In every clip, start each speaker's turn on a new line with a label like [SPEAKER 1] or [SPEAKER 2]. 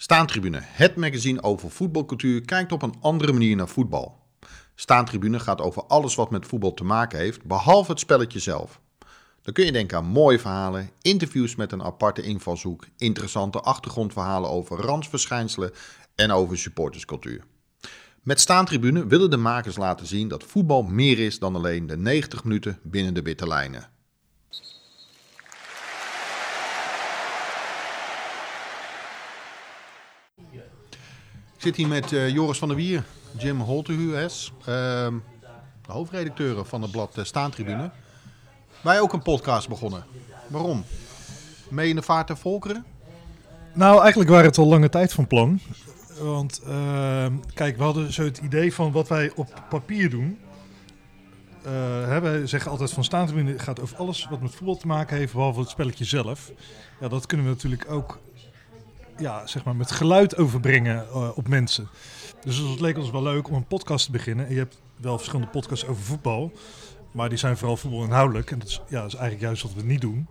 [SPEAKER 1] Staantribune, het magazine over voetbalcultuur, kijkt op een andere manier naar voetbal. Staantribune gaat over alles wat met voetbal te maken heeft, behalve het spelletje zelf. Dan kun je denken aan mooie verhalen, interviews met een aparte invalshoek, interessante achtergrondverhalen over randsverschijnselen en over supporterscultuur. Met Staantribune willen de makers laten zien dat voetbal meer is dan alleen de 90 minuten binnen de witte lijnen. Ik zit hier met uh, Joris van der Wier, Jim Holtehues, uh, de hoofdredacteuren van het blad uh, Staantribune. Wij ook een podcast begonnen. Waarom? Mee in de vaart der volkeren?
[SPEAKER 2] Nou, eigenlijk waren het al lange tijd van plan. Want ehm, kijk, we hadden zo het idee van wat wij op papier doen. Uh, wij zeggen altijd van Staantribune gaat over alles wat met voetbal te maken heeft, behalve het spelletje zelf. Ja, dat kunnen we natuurlijk ook ja, zeg maar met geluid overbrengen uh, op mensen. Dus het leek ons wel leuk om een podcast te beginnen. En je hebt wel verschillende podcasts over voetbal. Maar die zijn vooral voetbalinhoudelijk. En dat is, ja, is eigenlijk juist wat we niet doen.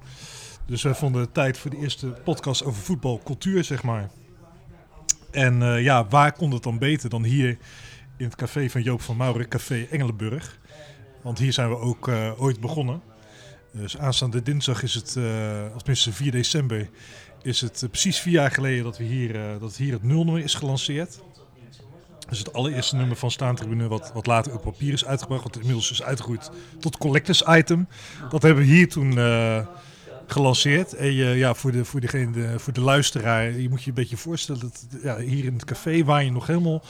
[SPEAKER 2] Dus wij vonden het tijd voor de eerste podcast over voetbalcultuur, zeg maar. En uh, ja, waar kon het dan beter dan hier in het café van Joop van Mauren, Café Engelenburg. Want hier zijn we ook uh, ooit begonnen. Dus aanstaande dinsdag is het, uh, of tenminste 4 december, is het uh, precies vier jaar geleden dat, we hier, uh, dat hier het nulnummer is gelanceerd. Dus het allereerste nummer van Staantribune, wat, wat later op papier is uitgebracht, wat inmiddels is uitgegroeid tot collectors item. Dat hebben we hier toen uh, gelanceerd. En ja, voor de, voor, degene, de, voor de luisteraar, je moet je een beetje voorstellen dat ja, hier in het café waar je nog helemaal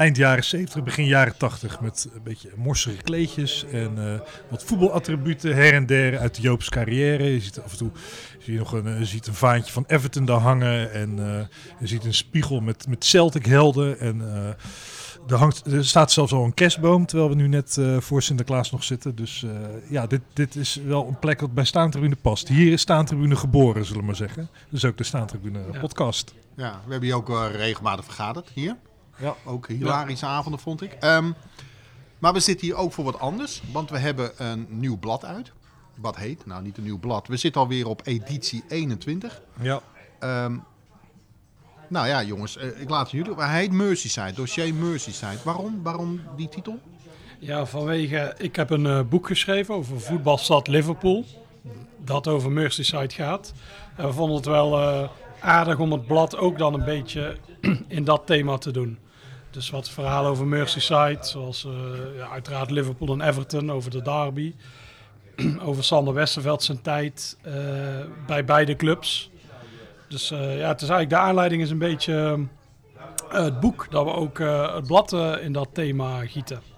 [SPEAKER 2] eind jaren 70, begin jaren 80 met een beetje morsige kleedjes en uh, wat voetbalattributen her en der uit de Joop's carrière. Je ziet af en toe zie je nog een, je ziet een vaantje van Everton daar hangen en uh, je ziet een spiegel met, met Celtic helden en uh, er, hangt, er staat zelfs al een kerstboom, terwijl we nu net voor Sinterklaas nog zitten. Dus ja, dit, dit is wel een plek wat bij Staantribune past. Hier is Staantribune geboren, zullen we maar zeggen. Dus ook de Staantribune podcast.
[SPEAKER 1] Ja, we hebben hier ook regelmatig vergaderd, hier. Ja. Ook hilarische ja. avonden, vond ik. Um, maar we zitten hier ook voor wat anders. Want we hebben een nieuw blad uit. Wat heet? Nou, niet een nieuw blad. We zitten alweer op editie 21.
[SPEAKER 2] Ja.
[SPEAKER 1] Um, nou ja, jongens. Uh, ik laat jullie... Hij heet Merseyside. Dossier Merseyside. Waarom? Waarom die titel?
[SPEAKER 3] Ja, vanwege... Ik heb een uh, boek geschreven over voetbalstad Liverpool. Dat over Merseyside gaat. En we vonden het wel uh, aardig om het blad ook dan een beetje in dat thema te doen. Dus wat verhalen over Merseyside, zoals uh, ja, uiteraard Liverpool en Everton, over de derby. over Sander Westerveld zijn tijd uh, bij beide clubs. Dus uh, ja, het is eigenlijk de aanleiding is een beetje het boek, dat we ook het blad in dat thema gieten.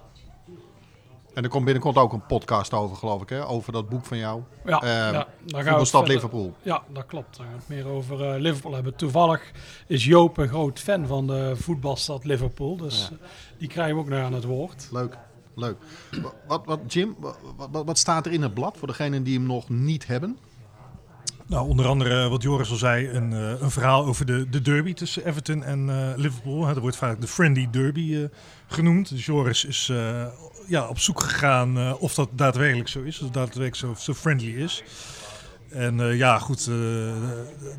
[SPEAKER 1] En er komt binnenkort ook een podcast over, geloof ik, hè? over dat boek van jou.
[SPEAKER 3] Ja, uh, ja
[SPEAKER 1] daar gaan we stad Liverpool.
[SPEAKER 3] Ja, dat klopt. Dan gaan we het meer over uh, Liverpool hebben. Toevallig is Joop een groot fan van de voetbalstad Liverpool. Dus ja. die krijgen we ook nog aan het woord.
[SPEAKER 1] Leuk, leuk. Wat, wat Jim, wat, wat staat er in het blad voor degenen die hem nog niet hebben?
[SPEAKER 2] Nou, onder andere wat Joris al zei, een, uh, een verhaal over de, de derby tussen Everton en uh, Liverpool. Dat wordt vaak de Friendly Derby uh, genoemd. Dus Joris is ja, op zoek gegaan of dat daadwerkelijk zo is, of dat daadwerkelijk zo, zo friendly is. En ja, goed,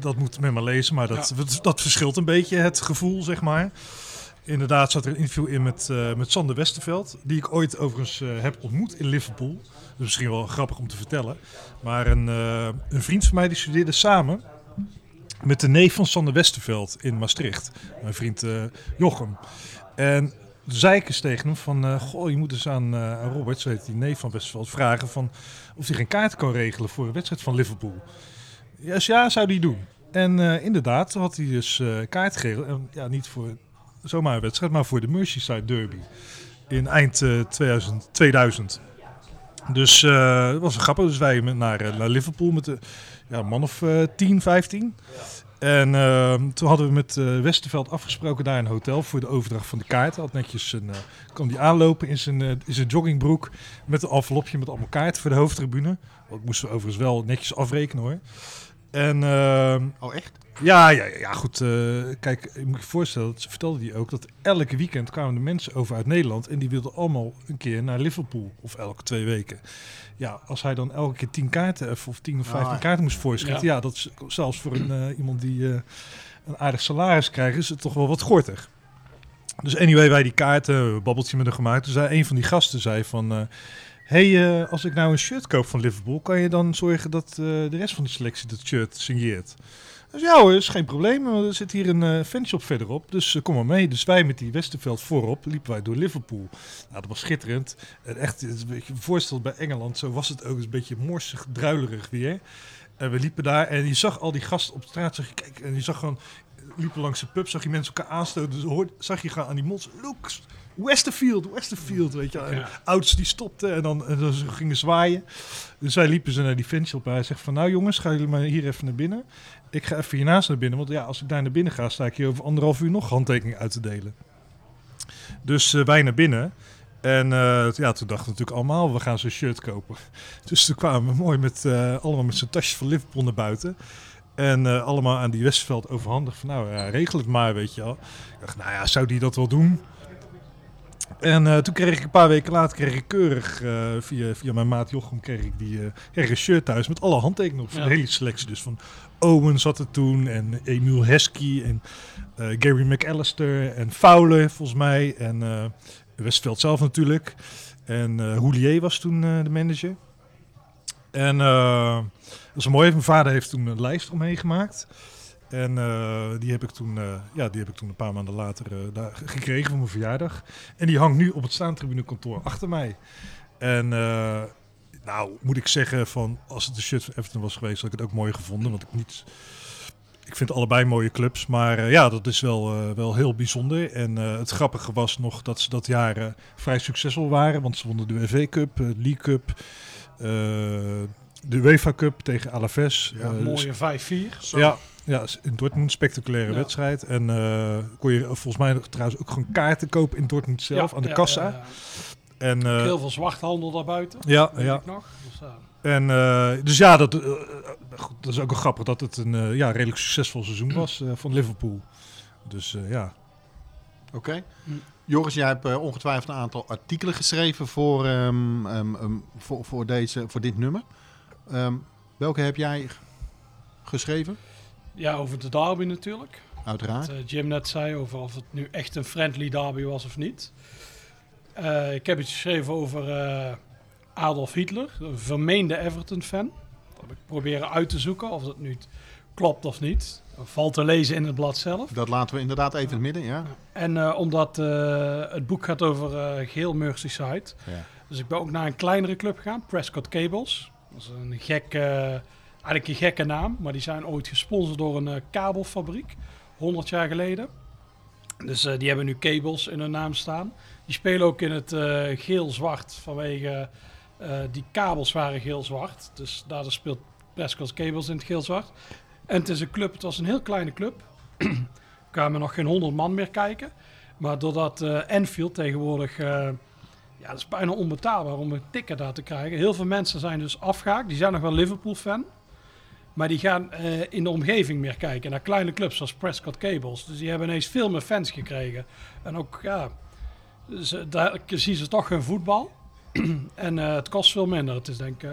[SPEAKER 2] dat moet men maar lezen, maar dat, ja. dat verschilt een beetje, het gevoel, zeg maar. Inderdaad zat er een interview in met, met Sander Westerveld, die ik ooit overigens heb ontmoet in Liverpool. Is misschien wel grappig om te vertellen. Maar een, uh, een vriend van mij die studeerde samen met de neef van Sander Westerveld in Maastricht. Mijn vriend uh, Jochem. En zei ik eens tegen hem van, uh, goh, je moet eens aan, aan Robert, zo heet die neef van Westerveld, vragen van of hij geen kaart kan regelen voor een wedstrijd van Liverpool. Ja, dus ja, zou die doen. En inderdaad, had hij dus kaart geregeld. En, ja, niet voor zomaar een wedstrijd, maar voor de Merseyside Derby. In eind 2000. 2000. Dus uh, dat was een grappig. Dus wij naar, naar Liverpool met de, ja, een man of uh, 10, 15. En toen hadden we met Westerveld afgesproken daar een hotel voor de overdracht van de kaarten. Had netjes een, kwam die aanlopen in zijn, in zijn joggingbroek met een envelopje met allemaal kaarten voor de hoofdtribune. Dat moesten we overigens wel netjes afrekenen hoor. En,
[SPEAKER 1] oh echt?
[SPEAKER 2] Ja, ja, ja goed. Uh, kijk, ik moet je voorstellen, dat vertelde hij ook, dat elke weekend kwamen de mensen over uit Nederland en die wilden allemaal een keer naar Liverpool of elke twee weken. Ja, als hij dan elke keer tien kaarten of tien of vijftien ah, kaarten moest voorschrijven, ja. ja. dat is zelfs voor een, uh, iemand die uh, een aardig salaris krijgen, is het toch wel wat gortig. Dus anyway, wij die kaarten, babbeltje met hem gemaakt. Toen zei een van die gasten zei van... hey, eh, als ik nou een shirt koop van Liverpool, kan je dan zorgen dat eh, de rest van de selectie dat shirt signeert? Ja hoor, is geen probleem. Er zit hier een eh, fanshop verderop, dus kom maar mee. Dus wij met die Westerveld voorop liepen wij door Liverpool. Nou, dat was schitterend. En echt, een beetje voorstel bij Engeland, zo was het ook. een beetje morsig, druilerig weer. En we liepen daar en je zag al die gasten op straat. Zag je, kijk, en je zag gewoon, liepen langs de pub, zag je mensen elkaar aanstoten. Dus zag je gaan aan die mond, look, Westerfield, Westerfield, weet je.
[SPEAKER 3] Ja.
[SPEAKER 2] ouders die stopten en dan, en dan ze gingen zwaaien. Dus wij liepen ze naar die fanshop. Hij zegt van, nou jongens, gaan jullie maar hier even naar binnen. Ik ga even hiernaast naar binnen, want ja, als ik daar naar binnen ga, sta ik hier over anderhalf uur nog handtekeningen uit te delen. Dus eh, wij naar binnen. En eh, ja, toen dachten we natuurlijk allemaal, we gaan zo'n shirt kopen. Dus toen kwamen we mooi met, eh, allemaal met z'n tasjes van Liverpool naar buiten. En allemaal aan die Westerveld overhandigd van, nou ja, regel het maar, weet je wel. Ik dacht, nou ja, zou die dat wel doen? En eh, toen kreeg ik een paar weken later, kreeg ik keurig, eh, via, via mijn maat Jochem, kreeg ik die een shirt thuis met alle handtekeningen op. Van
[SPEAKER 3] Ja.
[SPEAKER 2] hele selectie. Dus van Owen zat er toen en Emile Heskey en Gary McAllister en Fowler volgens mij. En Westveld zelf natuurlijk. En Houllier was toen de manager. En dat is mooi. Mijn vader heeft toen een lijst omheen gemaakt. En eh, die, heb ik toen, eh, ja, die heb ik toen een paar maanden later eh, daar gekregen voor mijn verjaardag. En die hangt nu op het staantribunekantoor achter mij. En nou, moet ik zeggen, van, als het de shirt van Everton was geweest, had ik het ook mooi gevonden. Want ik niet... Ik vind allebei mooie clubs, maar ja, dat is wel, wel heel bijzonder. En het grappige was nog dat ze dat jaar vrij succesvol waren. Want ze wonnen de UV Cup, League Cup, de UEFA Cup tegen Alaves.
[SPEAKER 3] Een
[SPEAKER 2] Eh,
[SPEAKER 3] mooie 5-4.
[SPEAKER 2] ja, ja, in Dortmund spectaculaire
[SPEAKER 3] Ja.
[SPEAKER 2] wedstrijd. En eh, kon je volgens mij nog trouwens ook gewoon kaarten kopen in Dortmund zelf
[SPEAKER 3] Ja,
[SPEAKER 2] aan de
[SPEAKER 3] ja,
[SPEAKER 2] kassa.
[SPEAKER 3] ja, ja.
[SPEAKER 2] En, eh,
[SPEAKER 3] Heel veel zwarthandel daarbuiten.
[SPEAKER 2] ja,
[SPEAKER 3] weet
[SPEAKER 2] ja.
[SPEAKER 3] ik nog. Dus, ja.
[SPEAKER 2] En, eh, dus ja, dat, eh, eh, goed, dat is ook wel grappig dat het een eh, ja, redelijk succesvol seizoen was eh, van Liverpool. Dus eh, ja.
[SPEAKER 1] Oké.
[SPEAKER 3] Hm.
[SPEAKER 1] Joris, jij hebt eh, ongetwijfeld een aantal artikelen geschreven voor, ehm, ehm, ehm, voor, voor, deze, voor dit nummer. Ehm, welke heb jij geschreven?
[SPEAKER 3] Ja, over de derby natuurlijk.
[SPEAKER 1] Uiteraard.
[SPEAKER 3] Wat eh, Jim net zei over of het nu echt een friendly derby was of niet. Eh, ik heb iets geschreven over eh, Adolf Hitler, een vermeende Everton-fan. Dat heb ik proberen uit te zoeken of dat nu klopt of niet. Valt te lezen in het blad zelf.
[SPEAKER 1] Dat laten we inderdaad even in het midden, ja.
[SPEAKER 3] En omdat het boek gaat over geel Merseyside.
[SPEAKER 1] ja.
[SPEAKER 3] Dus ik ben ook naar een kleinere club gegaan, Prescott Cables. Dat is een gekke, eigenlijk een gekke naam, maar die zijn ooit gesponsord door een eh, kabelfabriek, 100 jaar geleden. Dus eh, die hebben nu cables in hun naam staan. Die spelen ook in het eh, geel-zwart vanwege die kabels waren geel-zwart. Dus daardoor speelt Prescott Cables in het geel-zwart. En het is een club, het was een heel kleine club. kwamen nog geen 100 man meer kijken. Maar doordat Enfield tegenwoordig ja, dat is bijna onbetaalbaar om een ticket daar te krijgen. Heel veel mensen zijn dus afgehaakt. Die zijn nog wel Liverpool-fan. Maar die gaan eh, in de omgeving meer kijken. Naar kleine clubs zoals Prescott Cables. Dus die hebben ineens veel meer fans gekregen. En ook, ja, ze, daar zien ze toch hun voetbal. en eh, het kost veel minder. Het is denk ik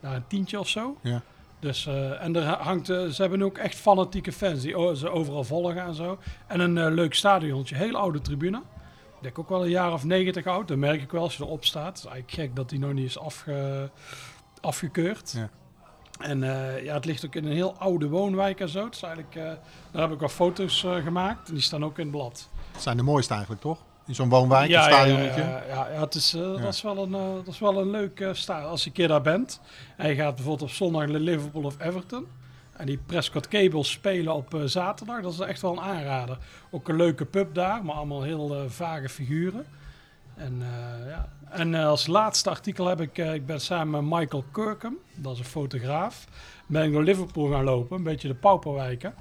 [SPEAKER 3] nou, een tientje of zo.
[SPEAKER 1] Ja.
[SPEAKER 3] Dus, en er hangt, ze hebben ook echt fanatieke fans die ze overal volgen en zo. En een leuk stadiontje, heel oude tribune. Ik denk ook wel een jaar of negentig oud. Dat merk ik wel als je erop staat. Het is eigenlijk gek dat die nog niet is afge, afgekeurd.
[SPEAKER 1] Ja.
[SPEAKER 3] En eh, ja, het ligt ook in een heel oude woonwijk en zo. Het is eigenlijk, eh, daar heb ik wel foto's eh, gemaakt. En die staan ook in het blad.
[SPEAKER 1] Het zijn de mooiste eigenlijk, toch? In zo'n woonwijk,
[SPEAKER 3] ja,
[SPEAKER 1] een stadionnetje.
[SPEAKER 3] ja, ja, ja, het is, dat, is wel een, dat is wel een leuk stadion. Als je een keer daar bent en je gaat bijvoorbeeld op zondag naar Liverpool of Everton. En die Prescott Cables spelen op zaterdag. Dat is echt wel een aanrader. Ook een leuke pub daar, maar allemaal heel vage figuren. En, ja. En eh, als laatste artikel heb ik, eh, ik ben samen met Michael Kirkham, dat is een fotograaf, ben ik door Liverpool gaan lopen, een beetje de pauperwijken.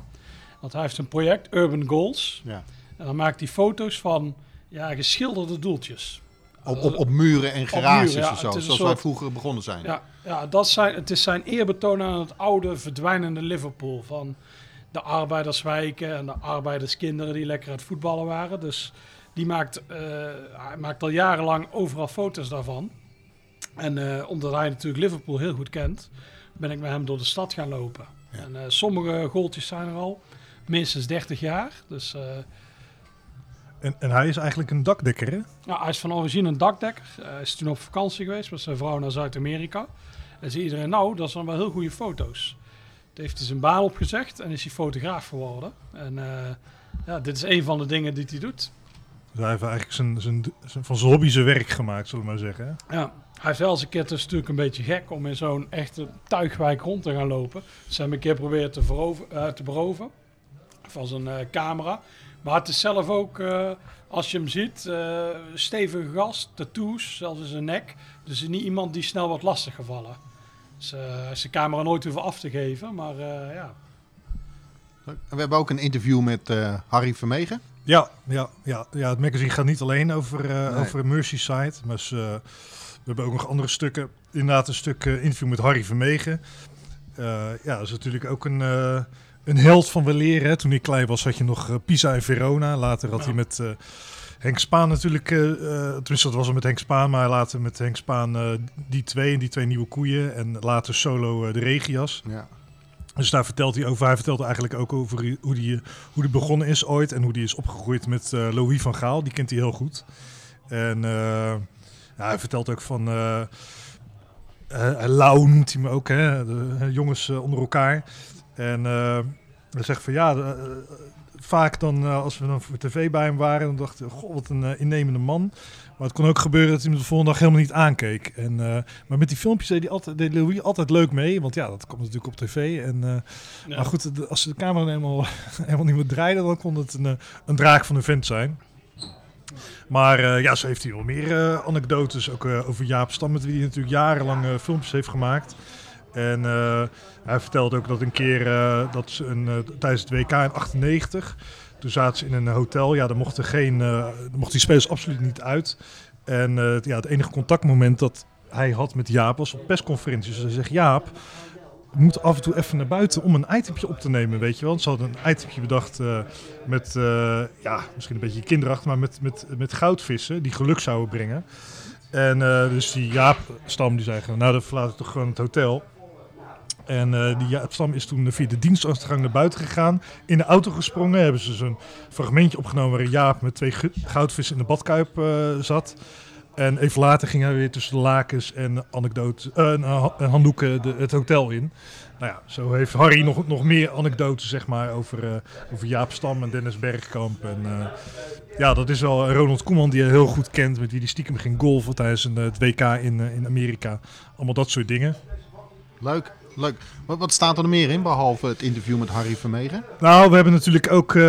[SPEAKER 3] Want hij heeft een project, Urban Goals.
[SPEAKER 1] Ja.
[SPEAKER 3] En dan maakt hij foto's van ja, geschilderde doeltjes.
[SPEAKER 1] Op, op, op muren en garages
[SPEAKER 3] muren, ja.
[SPEAKER 1] en zo, zoals wij vroeger begonnen zijn.
[SPEAKER 3] Ja, ja dat zijn, het is zijn eerbetoon aan het oude, verdwijnende Liverpool. Van de arbeiderswijken en de arbeiderskinderen die lekker aan het voetballen waren. Dus die maakt, eh, hij maakt al jarenlang overal foto's daarvan. En eh, omdat hij natuurlijk Liverpool heel goed kent, ben ik met hem door de stad gaan lopen.
[SPEAKER 1] Ja.
[SPEAKER 3] En eh, sommige goaltjes zijn er al. minstens 30 jaar. Dus
[SPEAKER 2] En, en hij is eigenlijk een dakdekker, hè?
[SPEAKER 3] nou, hij is van origine een dakdekker. Hij is toen op vakantie geweest met zijn vrouw naar Zuid-Amerika. En zei iedereen, nou, dat zijn wel heel goede foto's. Toen heeft hij zijn baan opgezegd en is hij fotograaf geworden. En ja, dit is een van de dingen die hij doet.
[SPEAKER 2] Hij heeft eigenlijk zijn, zijn, zijn- van zijn hobby zijn werk gemaakt, zullen we maar zeggen.
[SPEAKER 3] Ja, hij heeft wel eens een keer, het is natuurlijk een beetje gek om in zo'n echte tuigwijk rond te gaan lopen. Ze hebben een keer proberen te, verover, eh, te beroven van zijn eh, camera. Maar het is zelf ook, eh, als je hem ziet, eh, stevige gast, tattoos, zelfs in zijn nek. Dus is niet iemand die snel wordt lastiggevallen. Dus, eh, hij is de camera nooit hoeven af te geven, maar eh, ja.
[SPEAKER 1] We hebben ook een interview met eh, Harry Vermegen.
[SPEAKER 2] Ja, ja, ja, ja, het magazine gaat niet alleen over, eh
[SPEAKER 1] Nee.
[SPEAKER 2] over Merseyside. Maar ze, eh, we hebben ook nog andere stukken. Inderdaad, een stuk eh, interview met Harry Vermegen. Ja, dat is natuurlijk ook een, een held van weleer. Hè. Toen ik klein was, had je nog Pisa en Verona. Later had
[SPEAKER 3] Ja.
[SPEAKER 2] hij met Henk Spaan natuurlijk. tenminste, dat was al met Henk Spaan. Maar later met Henk Spaan die twee en die twee nieuwe koeien. En later solo de Regias.
[SPEAKER 1] Ja.
[SPEAKER 2] Dus daar vertelt hij over. Hij vertelt eigenlijk ook over hoe die, hoe die begonnen is ooit. En hoe die is opgegroeid met eh, Louis van Gaal. Die kent hij heel goed. En eh, ja, hij vertelt ook van... eh, Lau noemt hij me ook, hè. De, jongens onder elkaar. En hij zegt van ja... vaak dan, als we dan voor tv bij hem waren... dan dachten we, wat een innemende man. Maar het kon ook gebeuren dat hij me de volgende dag helemaal niet aankeek. En, eh, maar met die filmpjes deed, hij altijd, deed Louis altijd leuk mee. Want ja, dat komt natuurlijk op tv. En,
[SPEAKER 3] ja.
[SPEAKER 2] Maar goed, de- als de camera helemaal, helemaal niet meer draaide, dan kon het een, eh, een draak van een vent zijn. Maar ja, zo heeft hij wel meer anekdotes. Ook over Jaap Stam, met wie hij natuurlijk jarenlang filmpjes heeft gemaakt. En hij vertelde ook dat een keer dat ze een, tijdens het WK in 98, toen zaten ze in een hotel. Ja, daar mochten, geen, eh, mochten die spelers absoluut niet uit. En eh, ja, het enige contactmoment dat hij had met Jaap was op persconferenties. Dus hij zegt, Jaap, we moeten af en toe even naar buiten om een itempje op te nemen, weet je wel. Ze hadden een itempje bedacht eh, met, ja, misschien een beetje kinderachtig, maar met, met, met goudvissen die geluk zouden brengen. En dus die Jaap Stam die zei, nou dan verlaat ik toch gewoon het hotel. En eh, die Jaap Stam is toen via de dienstachtergang naar buiten gegaan. In de auto gesprongen. Hebben ze zo'n fragmentje opgenomen waarin Jaap met twee goudvissen in de badkuip eh, zat. En even later ging hij weer tussen de lakens en, anekdotes, eh, en, ha- en handdoeken de, het hotel in. Nou ja, zo heeft Harry nog, nog meer anekdotes zeg maar, over, over Jaap Stam en Dennis Bergkamp. En, ja, dat is wel Ronald Koeman die je heel goed kent. Met wie die stiekem ging golfen tijdens een, het WK in, in Amerika. Allemaal dat soort dingen.
[SPEAKER 1] Leuk, leuk. Wat, wat staat er meer in, behalve het interview met Harry Vermegen?
[SPEAKER 2] Nou, we hebben natuurlijk ook. eh,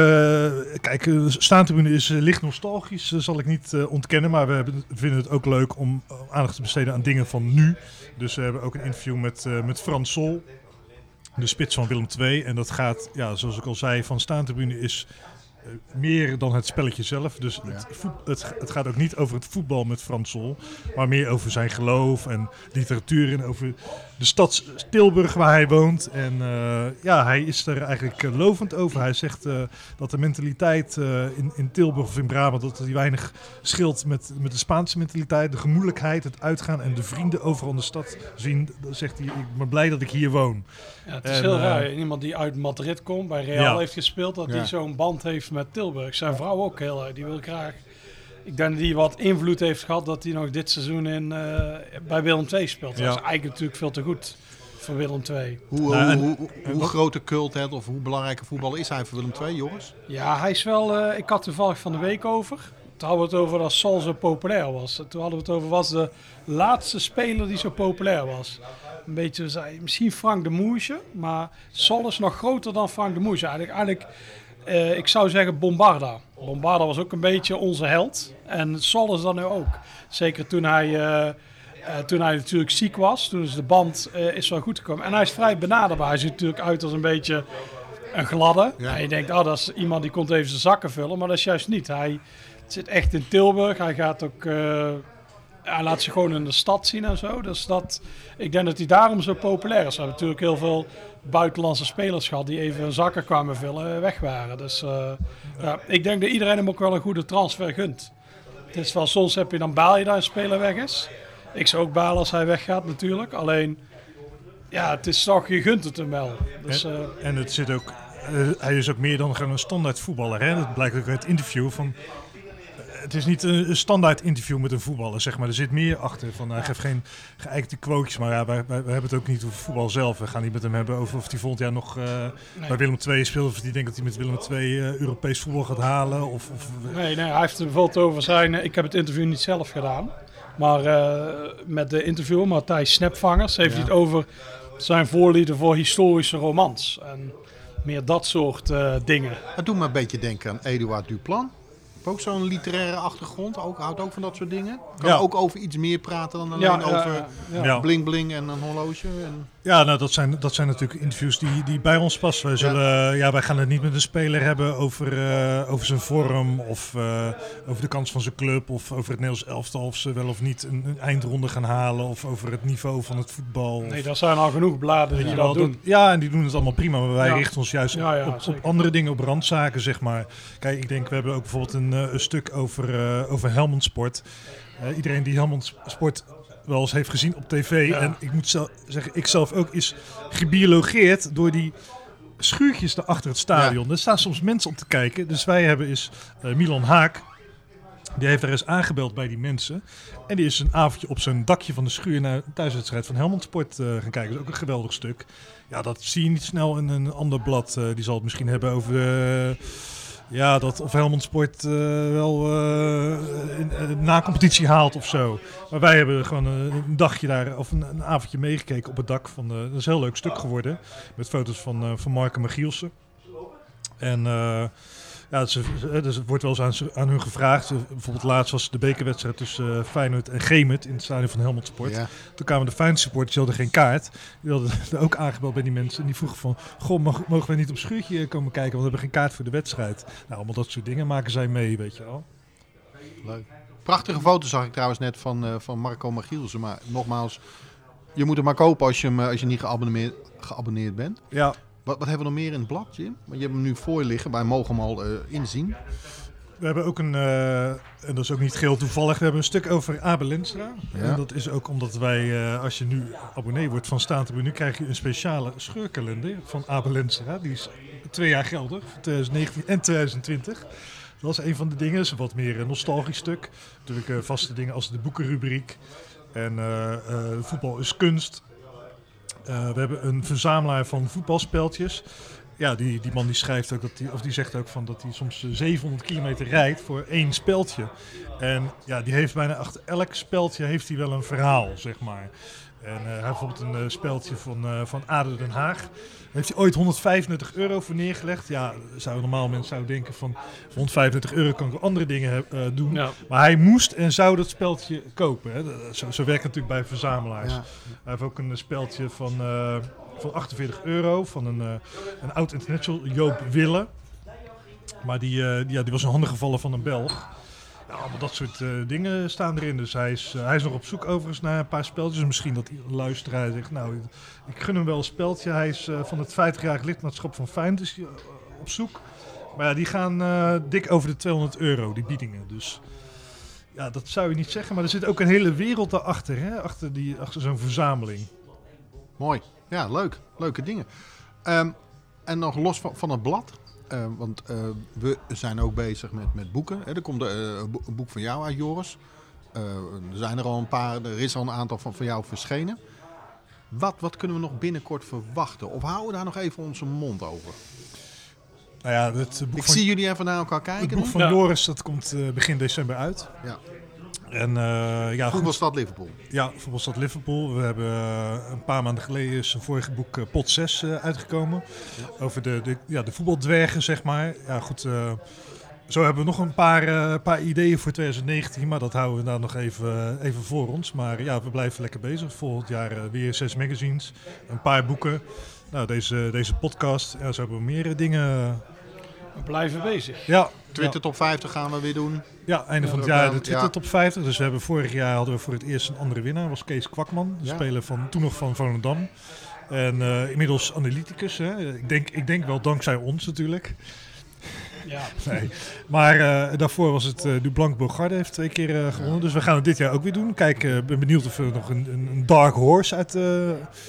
[SPEAKER 2] kijk, uh, staantribune is eh, licht nostalgisch, eh, zal ik niet eh, ontkennen. Maar we vinden het ook leuk om eh, aandacht te besteden aan dingen van nu. Dus we hebben ook een interview met, eh, met Frans Sol, de spits van Willem II. En dat gaat, ja, zoals ik al zei, van staantribune is. Eh, meer dan het spelletje zelf. Dus het, voet- het, het gaat ook niet over het voetbal met Frans Sol. Maar meer over zijn geloof en literatuur. En over de stad Tilburg waar hij woont. En eh, ja, hij is er eigenlijk eh, lovend over. Hij zegt eh, dat de mentaliteit eh, in, in Tilburg of in Brabant... dat die weinig scheelt met, met de Spaanse mentaliteit. De gemoedelijkheid, het uitgaan en de vrienden overal in de stad zien. Dan zegt hij, ik ben blij dat ik hier woon.
[SPEAKER 3] Ja, het is
[SPEAKER 2] En,
[SPEAKER 3] heel raar. Iemand die uit Madrid komt, bij Real
[SPEAKER 2] Ja.
[SPEAKER 3] heeft gespeeld, dat
[SPEAKER 1] Ja.
[SPEAKER 3] hij zo'n band heeft met Tilburg. Zijn vrouw ook heel erg. Die wil graag. Ik denk dat hij wat invloed heeft gehad dat hij nog dit seizoen in, eh, bij Willem II speelt.
[SPEAKER 2] Ja.
[SPEAKER 3] Dat is eigenlijk natuurlijk veel te goed voor Willem II.
[SPEAKER 1] Hoe,
[SPEAKER 2] Nou,
[SPEAKER 1] hoe, hoe, hoe grote cult het of hoe belangrijke voetballer is hij voor Willem II, jongens?
[SPEAKER 3] Ja, hij is wel. eh, ik had toevallig van de week over. Toen hadden we het over dat Sol zo populair was. Toen hadden we het over was de laatste speler die zo populair was. Een beetje, zei, misschien Frank de Moesje, maar Sol is nog groter dan Frank de Moesje. Eigenlijk, eigenlijk eh, ik zou zeggen Bombarda. Bombarda was ook een beetje onze held. En Sol is dat nu ook. Zeker toen hij, eh, eh, toen hij natuurlijk ziek was. Toen is de band is wel goed gekomen. En hij is vrij benaderbaar. Hij ziet natuurlijk uit als een beetje een gladde.
[SPEAKER 1] Ja.
[SPEAKER 3] En je denkt, oh, dat is iemand die komt even zijn zakken vullen. Maar dat is juist niet. Hij zit echt in Tilburg. Hij gaat ook... eh, hij laat zich gewoon in de stad zien en zo. Dus dat, ik denk dat hij daarom zo populair is. We hebben natuurlijk heel veel buitenlandse spelers gehad die even hun zakken kwamen vullen en weg waren. Dus eh, ja, ik denk dat iedereen hem ook wel een goede transfer gunt. Het is wel, soms heb je dan baal je dat een speler weg is. Ik zou ook balen als hij weggaat natuurlijk. Alleen, ja, het is toch, je gunt het hem wel. Dus, eh,
[SPEAKER 2] En het zit ook eh, hij is ook meer dan gewoon een standaard voetballer. Hè? Dat blijkt ook uit het interview. Van, eh, het is niet een, standaard interview met een voetballer, zeg maar. Er zit meer achter. Van, hij geeft geen geëikte quotes, maar ja, wij, wij, wij hebben het ook niet over voetbal zelf. We gaan niet met hem hebben over of hij volgend jaar nog eh, bij Willem II speelt. Of hij denkt dat hij met Willem II eh, Europees voetbal gaat halen. Of, of,
[SPEAKER 3] Nee, nee, hij heeft er bijvoorbeeld over zijn. Ik heb het interview niet zelf gedaan. Maar eh, met de interviewer Matthijs Snapvangers heeft
[SPEAKER 1] Ja.
[SPEAKER 3] hij het over zijn voorlieden voor historische romans. En meer dat soort eh, dingen.
[SPEAKER 1] Het doet me een beetje denken aan Eduard Duplan. Ook zo'n literaire achtergrond. Ook, houdt ook van dat soort dingen. Kan
[SPEAKER 2] Ja.
[SPEAKER 1] ook over iets meer praten dan alleen over
[SPEAKER 3] ja, ja.
[SPEAKER 2] Ja.
[SPEAKER 1] bling bling en een horloge. En...
[SPEAKER 2] Ja, nou, dat zijn, dat zijn natuurlijk interviews die, die bij ons passen. Wij, zullen, ja. wij gaan het niet met een speler hebben over, eh, over zijn vorm of eh, over de kans van zijn club of over het Nederlands elftal of ze wel of niet een, een eindronde gaan halen of over het niveau van het voetbal.
[SPEAKER 3] Nee,
[SPEAKER 2] Of-
[SPEAKER 3] er zijn al genoeg bladen die
[SPEAKER 2] je
[SPEAKER 3] dat
[SPEAKER 2] wel,
[SPEAKER 3] doen.
[SPEAKER 2] dat- ja, en die doen het allemaal prima, maar wij
[SPEAKER 3] Ja.
[SPEAKER 2] richten ons juist
[SPEAKER 3] Ja, ja,
[SPEAKER 2] op, op andere dingen, op randzaken, zeg maar. Kijk, ik denk, we hebben ook bijvoorbeeld een, eh, een stuk over, eh over Helmond Sport. Eh, iedereen die Helmond Sport wel eens heeft gezien op tv,
[SPEAKER 3] Ja.
[SPEAKER 2] en ik moet zelf zeggen, ik zelf ook, is gebiologeerd door die schuurtjes daar achter het stadion. Er staan soms mensen om te kijken. Dus wij hebben is eh, Milan Haak. Die heeft daar eens aangebeld bij die mensen. En die is een avondje op zijn dakje van de schuur naar een thuiswedstrijd van Helmond Sport eh, gaan kijken. Dat is ook een geweldig stuk. Ja, dat zie je niet snel in een ander blad. Eh, die zal het misschien hebben over ja, dat of Helmond Sport eh, wel eh, een, een na-competitie haalt of zo. Maar wij hebben gewoon een, dagje daar, of een, avondje meegekeken op het dak. Van dat is een heel leuk stuk geworden. Met foto's van, van Mark en Magielsen. En ja, ze, dus het wordt wel eens aan, aan hun gevraagd. Bijvoorbeeld laatst was de bekerwedstrijd tussen eh, Feyenoord en Gemert in het stadion van Helmond Sport.
[SPEAKER 1] Ja.
[SPEAKER 2] Toen kwamen de Feyenoord supporters, die hadden geen kaart. Die hadden er ook aangebeld bij die mensen. En die vroegen van, goh, mogen wij niet op schuurtje komen kijken? Want we hebben geen kaart voor de wedstrijd. Nou, allemaal dat soort dingen maken zij mee, weet je wel.
[SPEAKER 1] Leuk. Prachtige foto zag ik trouwens net van, eh, van Marco Magielsen. Maar nogmaals, je moet hem maar kopen als je, hem, eh, als je niet geabonneerd, geabonneerd bent.
[SPEAKER 2] Ja,
[SPEAKER 1] Wat, wat hebben we nog meer in het blad, Jim? Want je hebt hem nu voor je liggen. Wij mogen hem al eh, inzien.
[SPEAKER 2] we hebben ook een, eh, en dat is ook niet geheel toevallig, we hebben een stuk over Abel Lenstra.
[SPEAKER 1] Ja.
[SPEAKER 2] En dat is ook omdat wij, eh, als je nu abonnee wordt van Staantribune, krijg je een speciale scheurkalender van Abel Lenstra. Die is twee jaar geldig, voor 2019 en 2020. Dat is een van de dingen. Dat is een wat meer een nostalgisch stuk. Natuurlijk vaste dingen als de boekenrubriek. En voetbal is kunst. Eh, we hebben een verzamelaar van voetbalspeltjes. Ja, die, die man die schrijft ook dat die, of die zegt ook van dat hij soms eh, 700 kilometer rijdt voor één speltje. En ja, die heeft bijna achter elk speltje heeft hij wel een verhaal, zeg maar. En eh, hij heeft bijvoorbeeld een eh, speltje van, eh van ADO Den Haag. Daar heeft hij ooit 135 euro voor neergelegd. Ja, zou normaal mensen zouden denken van 135 euro kan ik andere dingen eh, doen.
[SPEAKER 3] Ja.
[SPEAKER 2] Maar hij moest en zou dat speltje kopen. Hè. Dat- Zo, zo werkt het natuurlijk bij verzamelaars.
[SPEAKER 1] Ja.
[SPEAKER 2] Hij heeft ook een speltje van, eh, van 48 euro van een, eh, een oud international, Joop Wille. Maar die, eh, die, ja, die was in handen gevallen van een Belg. Allemaal dat soort eh, dingen staan erin. Dus hij is, eh, hij is nog op zoek overigens naar een paar speltjes. Dus misschien dat een luisteraar zegt, nou, ik gun hem wel een speltje. Hij is eh, van het 50-jarig lidmaatschap van hij, eh, op zoek. Maar ja, die gaan dik over de 200 euro, die biedingen. Dus ja, dat zou je niet zeggen. Maar er zit ook een hele wereld daarachter, hè? Achter, die- achter zo'n verzameling.
[SPEAKER 1] Mooi. Ja, leuk. Leuke dingen. Ehm, en nog los van, van het blad. Eh, want eh, we zijn ook bezig met, met boeken. Hè. Er komt eh, een bo- een boek van jou uit, Joris. Eh, er zijn er al een paar. Er is al een aantal van, van jou verschenen. Wat, wat kunnen we nog binnenkort verwachten? Of houden we daar nog even onze mond over?
[SPEAKER 2] Nou ja, het boek
[SPEAKER 1] Ik
[SPEAKER 2] van,
[SPEAKER 1] zie jullie even naar elkaar
[SPEAKER 2] het
[SPEAKER 1] kijken.
[SPEAKER 2] boek
[SPEAKER 1] dan.
[SPEAKER 2] van
[SPEAKER 3] Ja.
[SPEAKER 2] Joris dat komt eh, begin december uit.
[SPEAKER 1] Ja.
[SPEAKER 2] En eh ja,
[SPEAKER 1] Voetbalstad Liverpool.
[SPEAKER 2] Ja, voetbalstad Liverpool. We hebben eh, een paar maanden geleden is zijn vorige boek eh, Pot 6 eh, uitgekomen. Over de, de, ja, de voetbaldwergen, zeg maar. Ja, goed. eh, zo hebben we nog een paar, eh, paar ideeën voor 2019, maar dat houden we dan nog even, even voor ons. Maar ja, we blijven lekker bezig. Volgend jaar weer zes magazines, een paar boeken. Nou, deze, deze podcast. Ja, zo hebben we meer eh, dingen.
[SPEAKER 3] We blijven bezig.
[SPEAKER 2] Ja,
[SPEAKER 1] Twitter top 50 gaan we weer doen.
[SPEAKER 2] Ja, einde van het
[SPEAKER 1] Ja,
[SPEAKER 2] jaar de Twitter
[SPEAKER 1] ja.
[SPEAKER 2] top 50. Dus we hebben vorig jaar hadden we voor het eerst een andere winnaar. was Kees Kwakman. De
[SPEAKER 1] Ja.
[SPEAKER 2] speler van toen nog van Volendam. En eh, inmiddels analyticus. Hè. Ik, denk, ik denk wel dankzij ons natuurlijk.
[SPEAKER 3] Ja.
[SPEAKER 2] Nee. Maar eh, daarvoor was het uh, Dublanc Bogarde heeft twee keer uh, gewonnen. Dus we gaan het dit jaar ook weer doen. Kijk, ik ben benieuwd of er nog een, een dark horse uit,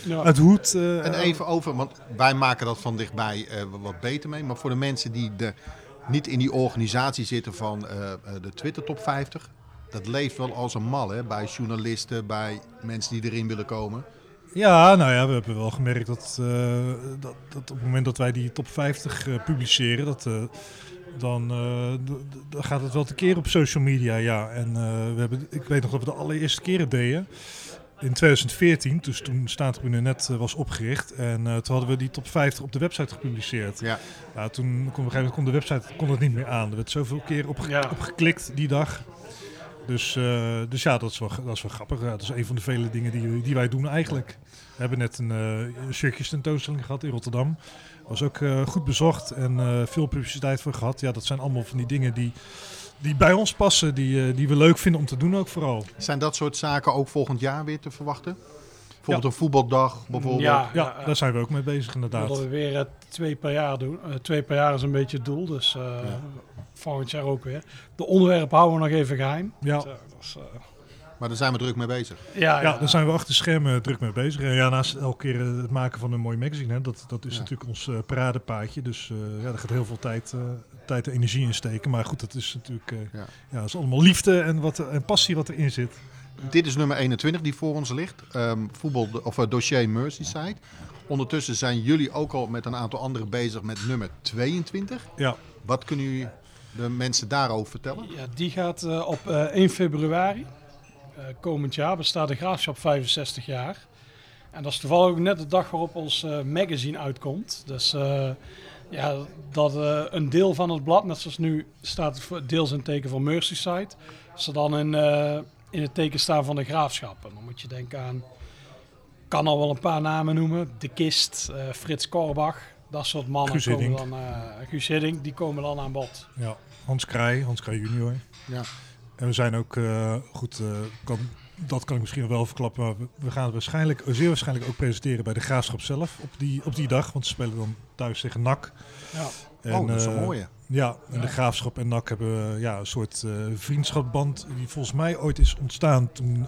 [SPEAKER 2] ja. uit Hoed...
[SPEAKER 1] en even over, want wij maken dat van dichtbij wat beter mee. Maar voor de mensen die de, niet in die organisatie zitten van de Twitter Top 50... Dat leeft wel als een mal hè, bij journalisten, bij mensen die erin willen komen.
[SPEAKER 2] Ja, nou ja, we hebben wel gemerkt dat, uh, dat, dat, op het moment dat wij die top 50 uh, publiceren, dat, dan, dan gaat het wel tekeer op social media. Ja. En we hebben, ik weet nog dat we de allereerste keren deden. In 2014, dus toen Staantribune net was opgericht. En toen hadden we die top 50 op de website gepubliceerd. Ja. Nou, toen kon, op een gegeven moment kon de website kon het niet meer aan. Er werd zoveel keer op, ja. geklikt die dag. Dus, uh, dus ja, dat is wel, dat is wel grappig. Ja, dat is een van de vele dingen die, die wij doen eigenlijk. We hebben net een uh, shirtjes tentoonstelling gehad in Rotterdam. Was ook uh, goed bezocht en veel publiciteit voor gehad. Ja, dat zijn allemaal van die dingen die, die bij ons passen, die, die we leuk vinden om te doen ook vooral.
[SPEAKER 1] Zijn dat soort zaken ook volgend jaar weer te verwachten? Bijvoorbeeld een voetbaldag bijvoorbeeld.
[SPEAKER 2] Ja, ja, daar zijn we ook mee bezig inderdaad.
[SPEAKER 3] Dat we weer twee per jaar doen. twee per jaar is een beetje het doel. Dus volgend jaar ook weer. De onderwerpen houden we nog even geheim.
[SPEAKER 2] Ja.
[SPEAKER 3] Dat,
[SPEAKER 1] is, uh... Maar daar zijn we druk mee bezig.
[SPEAKER 2] Ja, ja, daar zijn we achter schermen druk mee bezig. En ja, naast elke keer eh, het maken van een mooi magazine, hè, dat, dat is natuurlijk ons uh, paradepaadje. Dus uh, ja, daar gaat heel veel tijd, uh, tijd en energie in steken. Maar goed, dat is natuurlijk ja. ja, dat is allemaal liefde en, wat, en passie wat erin zit.
[SPEAKER 1] Dit is nummer 21 die voor ons ligt. Um, voetbal, of dossier Merseyside. Ondertussen zijn jullie ook al met een aantal anderen bezig met nummer 22.
[SPEAKER 2] Ja.
[SPEAKER 1] Wat kunnen jullie de mensen daarover vertellen?
[SPEAKER 3] Ja, die gaat uh, op uh, 1 februari komend jaar bestaat de Graafschap 65 jaar. En dat is toevallig ook net de dag waarop ons uh, magazine uitkomt. Dus ja, dat een deel van het blad, net zoals nu staat het deels in het teken van Merseyside, ze dan in, in het teken staan van de Graafschap. En dan moet je denken aan, kan al wel een paar namen noemen, De Kist, Frits Korbach, dat soort mannen
[SPEAKER 2] Guus
[SPEAKER 3] komen dan, uh, Guus Hiddink, die komen dan aan bod.
[SPEAKER 2] Ja, Hans Krij, Hans Krij junior.
[SPEAKER 1] Ja.
[SPEAKER 2] En we zijn ook, uh, goed, uh, kan, dat kan ik misschien wel verklappen, maar we, gaan het waarschijnlijk, zeer waarschijnlijk ook presenteren bij de Graafschap zelf op die, op die dag. Want ze spelen dan thuis tegen NAC.
[SPEAKER 1] Ja. En, oh, dat is een mooie.
[SPEAKER 2] Ja, en de Graafschap en NAC hebben ja, een soort vriendschapband die volgens mij ooit is ontstaan toen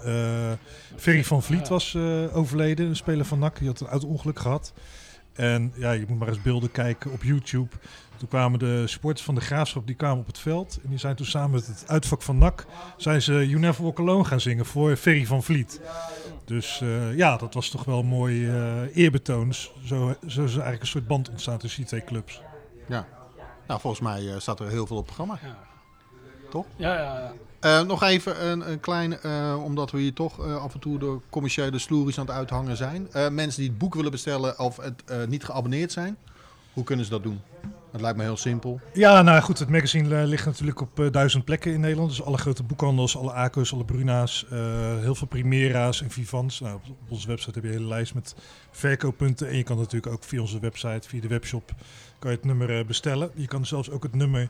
[SPEAKER 2] Ferry van Vliet was overleden, een speler van NAC. Die had een auto-ongeluk gehad. En ja, je moet maar eens beelden kijken op YouTube. Toen kwamen de supporters van de Graafschap die kwamen op het veld. En die zijn toen samen met het uitvak van NAC... zijn ze You Never Walk Alone gaan zingen voor Ferry van Vliet. Dus uh, ja, dat was toch wel een mooi uh, eerbetoon. Zo, zo is eigenlijk een soort band ontstaan tussen die twee clubs.
[SPEAKER 1] Ja, nou volgens mij uh, staat er heel veel op het programma.
[SPEAKER 3] Ja.
[SPEAKER 1] Toch?
[SPEAKER 3] Ja, ja, ja.
[SPEAKER 1] Uh, nog even een, een klein, uh, omdat we hier toch uh, af en toe de commerciële sloeries aan het uithangen zijn. mensen die het boek willen bestellen of het niet geabonneerd zijn, hoe kunnen ze dat doen? Het lijkt me heel simpel.
[SPEAKER 2] Ja, nou goed, het magazine ligt natuurlijk op duizend plekken in Nederland. Dus alle grote boekhandels, alle ACO's, alle Bruna's, heel veel Primera's en Vivans. Nou, op, op onze website heb je een hele lijst met verkooppunten. En je kan natuurlijk ook via onze website, via de webshop kan je het nummer bestellen. Je kan zelfs ook het nummer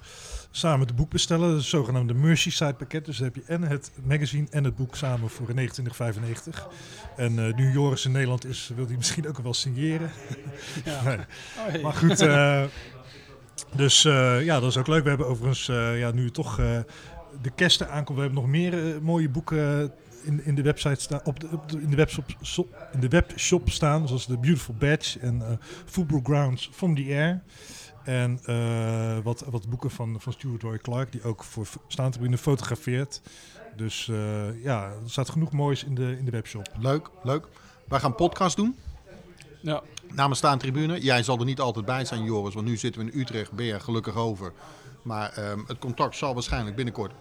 [SPEAKER 2] samen het boek bestellen. Dat is het zogenaamde Merseyside pakket. Dus dan heb je en het magazine en het boek samen voor 29,95. En uh, nu Joris in Nederland is, wil hij misschien ook wel signeren. Ja. nee. oh, Maar goed, uh, dus uh, ja, dat is ook leuk. We hebben overigens, ja, nu toch de kersten aankomt, we hebben nog meer mooie boeken in, in de website staan, op de, op de, in, de webshop, so, in de webshop staan, zoals de Beautiful Badge en uh, Football Grounds from the Air. En uh, wat, wat boeken van, van Stuart Roy Clark, die ook voor staantribune fotografeert. Dus uh, ja, er staat genoeg moois in de, in de webshop.
[SPEAKER 1] Leuk, leuk. Wij gaan podcast doen.
[SPEAKER 3] Ja.
[SPEAKER 1] Namens Staantribune. Jij zal er niet altijd bij zijn, Joris, want nu zitten we in Utrecht, ben je gelukkig over. Maar um, het contact zal waarschijnlijk binnenkort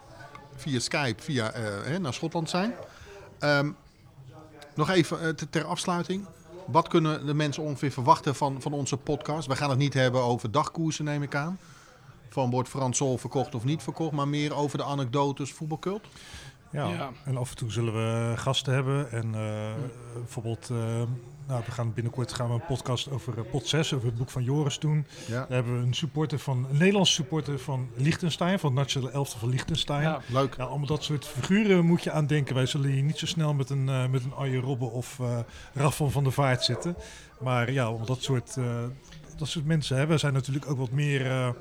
[SPEAKER 1] via Skype via, hè, naar Schotland zijn. Um, nog even uh, ter afsluiting. Wat kunnen de mensen ongeveer verwachten van, van onze podcast? We gaan het niet hebben over dagkoersen, neem ik aan. Van wordt Frans Sol verkocht of niet verkocht, maar meer over de anekdotes voetbalcult.
[SPEAKER 2] Ja, ja, en af en toe zullen we gasten hebben. En uh, bijvoorbeeld, uh, nou, we gaan binnenkort gaan we een podcast over uh, pot 6, over het boek van Joris doen. Ja. Daar hebben we een supporter van, een Nederlandse supporter van Liechtenstein, van het Nationale Elftal van Liechtenstein.
[SPEAKER 1] Ja, leuk.
[SPEAKER 2] Ja, allemaal dat soort figuren moet je aan denken. Wij zullen hier niet zo snel met een, met een Arjen Robben of Raffel van der Vaart zitten. Maar ja, om dat soort, dat soort mensen hebben. We zijn natuurlijk ook wat meer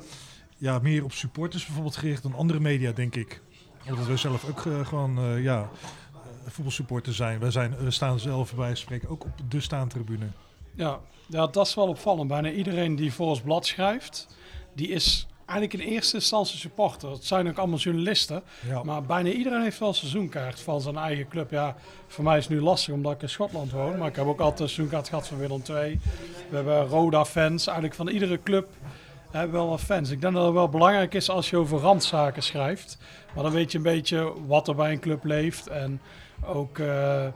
[SPEAKER 2] ja, meer op supporters bijvoorbeeld gericht dan andere media, denk ik. Omdat we zelf ook eh, gewoon eh, ja, eh, voetbalsupporter zijn. We, zijn. we staan zelf bij spreken ook op de staantribune.
[SPEAKER 3] Ja, ja, dat is wel opvallend. Bijna iedereen die voor ons blad schrijft, die is eigenlijk in eerste instantie supporter. Het zijn ook allemaal journalisten.
[SPEAKER 2] Ja.
[SPEAKER 3] Maar bijna iedereen heeft wel een seizoenkaart van zijn eigen club. Ja, voor mij is het nu lastig omdat ik in Schotland woon. Maar ik heb ook altijd een seizoenkaart gehad van Willem II. We hebben Roda-fans. Eigenlijk van iedere club hebben we wel wat fans. Ik denk dat het wel belangrijk is als je over randzaken schrijft. Maar dan weet je een beetje wat er bij een club leeft. En ook, eh,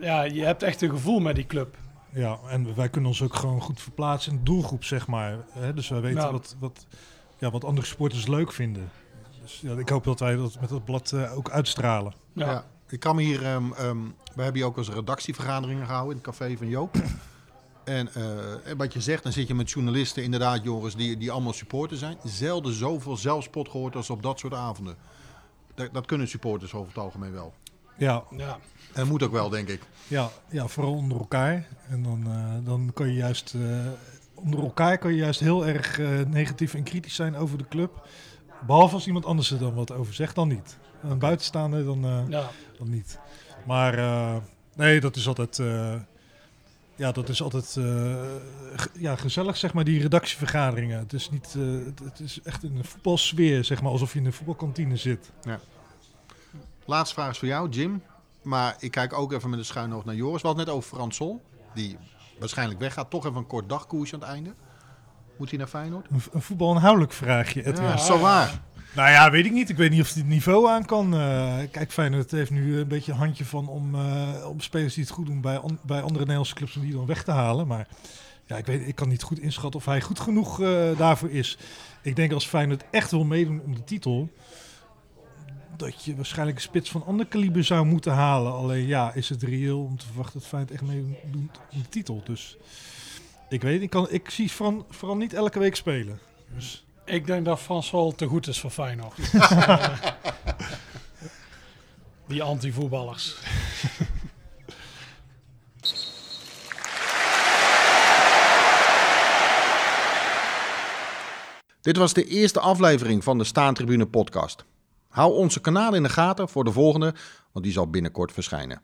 [SPEAKER 3] ja, je hebt echt een gevoel met die club.
[SPEAKER 2] Ja, en wij kunnen ons ook gewoon goed verplaatsen in de doelgroep, zeg maar. Hè? Dus wij weten
[SPEAKER 3] Ja.
[SPEAKER 2] wat, wat, ja, wat andere supporters leuk vinden. Dus ja, ik hoop dat wij dat met dat blad eh, ook uitstralen.
[SPEAKER 3] Ja.
[SPEAKER 1] Ja. Ik kan me hier, ehm, ehm, we hebben hier ook eens redactievergaderingen gehouden in het café van Joop. En eh, en wat je zegt, dan zit je met journalisten, inderdaad, Joris, die, die allemaal supporter zijn. Zelden zoveel zelfspot gehoord als op dat soort avonden. Dat, dat kunnen supporters over het algemeen wel.
[SPEAKER 2] Ja,
[SPEAKER 3] Ja.
[SPEAKER 1] En moet ook wel, denk ik.
[SPEAKER 2] ja, ja vooral onder elkaar. En dan, eh, dan kan je juist, eh, onder elkaar kan je juist heel erg eh, negatief en kritisch zijn over de club. Behalve als iemand anders er dan wat over zegt, dan niet. Een buitenstaander dan, eh,
[SPEAKER 3] Ja.
[SPEAKER 2] dan niet. Maar eh, nee, dat is altijd, eh, ja, dat is altijd eh, ja, gezellig, zeg maar, die redactievergaderingen. Het is, niet, eh, het, is echt een voetbalsfeer, zeg maar, alsof je in een voetbalkantine zit.
[SPEAKER 1] Laatste vraag is voor jou, Jim. Maar ik kijk ook even met een schuin oog naar Joris. We hadden het net over Frans Sol, die waarschijnlijk weggaat. Toch even een kort dagkoersje aan het einde. Moet hij naar Feyenoord?
[SPEAKER 2] Een, een voetbalinhoudelijk vraagje, Edwin.
[SPEAKER 1] Ja, zo waar.
[SPEAKER 2] Nou ja, weet ik niet. Ik weet niet of hij het niveau aan kan. Eh, kijk, Feyenoord heeft nu een beetje een handje van om, eh, om spelers die het goed doen bij, bij andere Nederlandse clubs om die dan weg te halen. Maar ja, ik, weet, ik kan niet goed inschatten of hij goed genoeg eh, daarvoor is. Ik denk als Feyenoord echt wil meedoen om de titel, dat je waarschijnlijk een spits van ander kaliber zou moeten halen. Alleen ja, is het reëel om te verwachten dat Feyenoord echt meedoet om de titel. Dus ik weet, ik, kan, ik zie vooral, vooral niet elke week spelen. Dus...
[SPEAKER 3] Ik denk dat Frans Hol te goed is voor Feyenoord. Die anti-voetballers.
[SPEAKER 1] Dit was de eerste aflevering van de Staantribune podcast. Hou onze kanaal in de gaten voor de volgende, want die zal binnenkort verschijnen.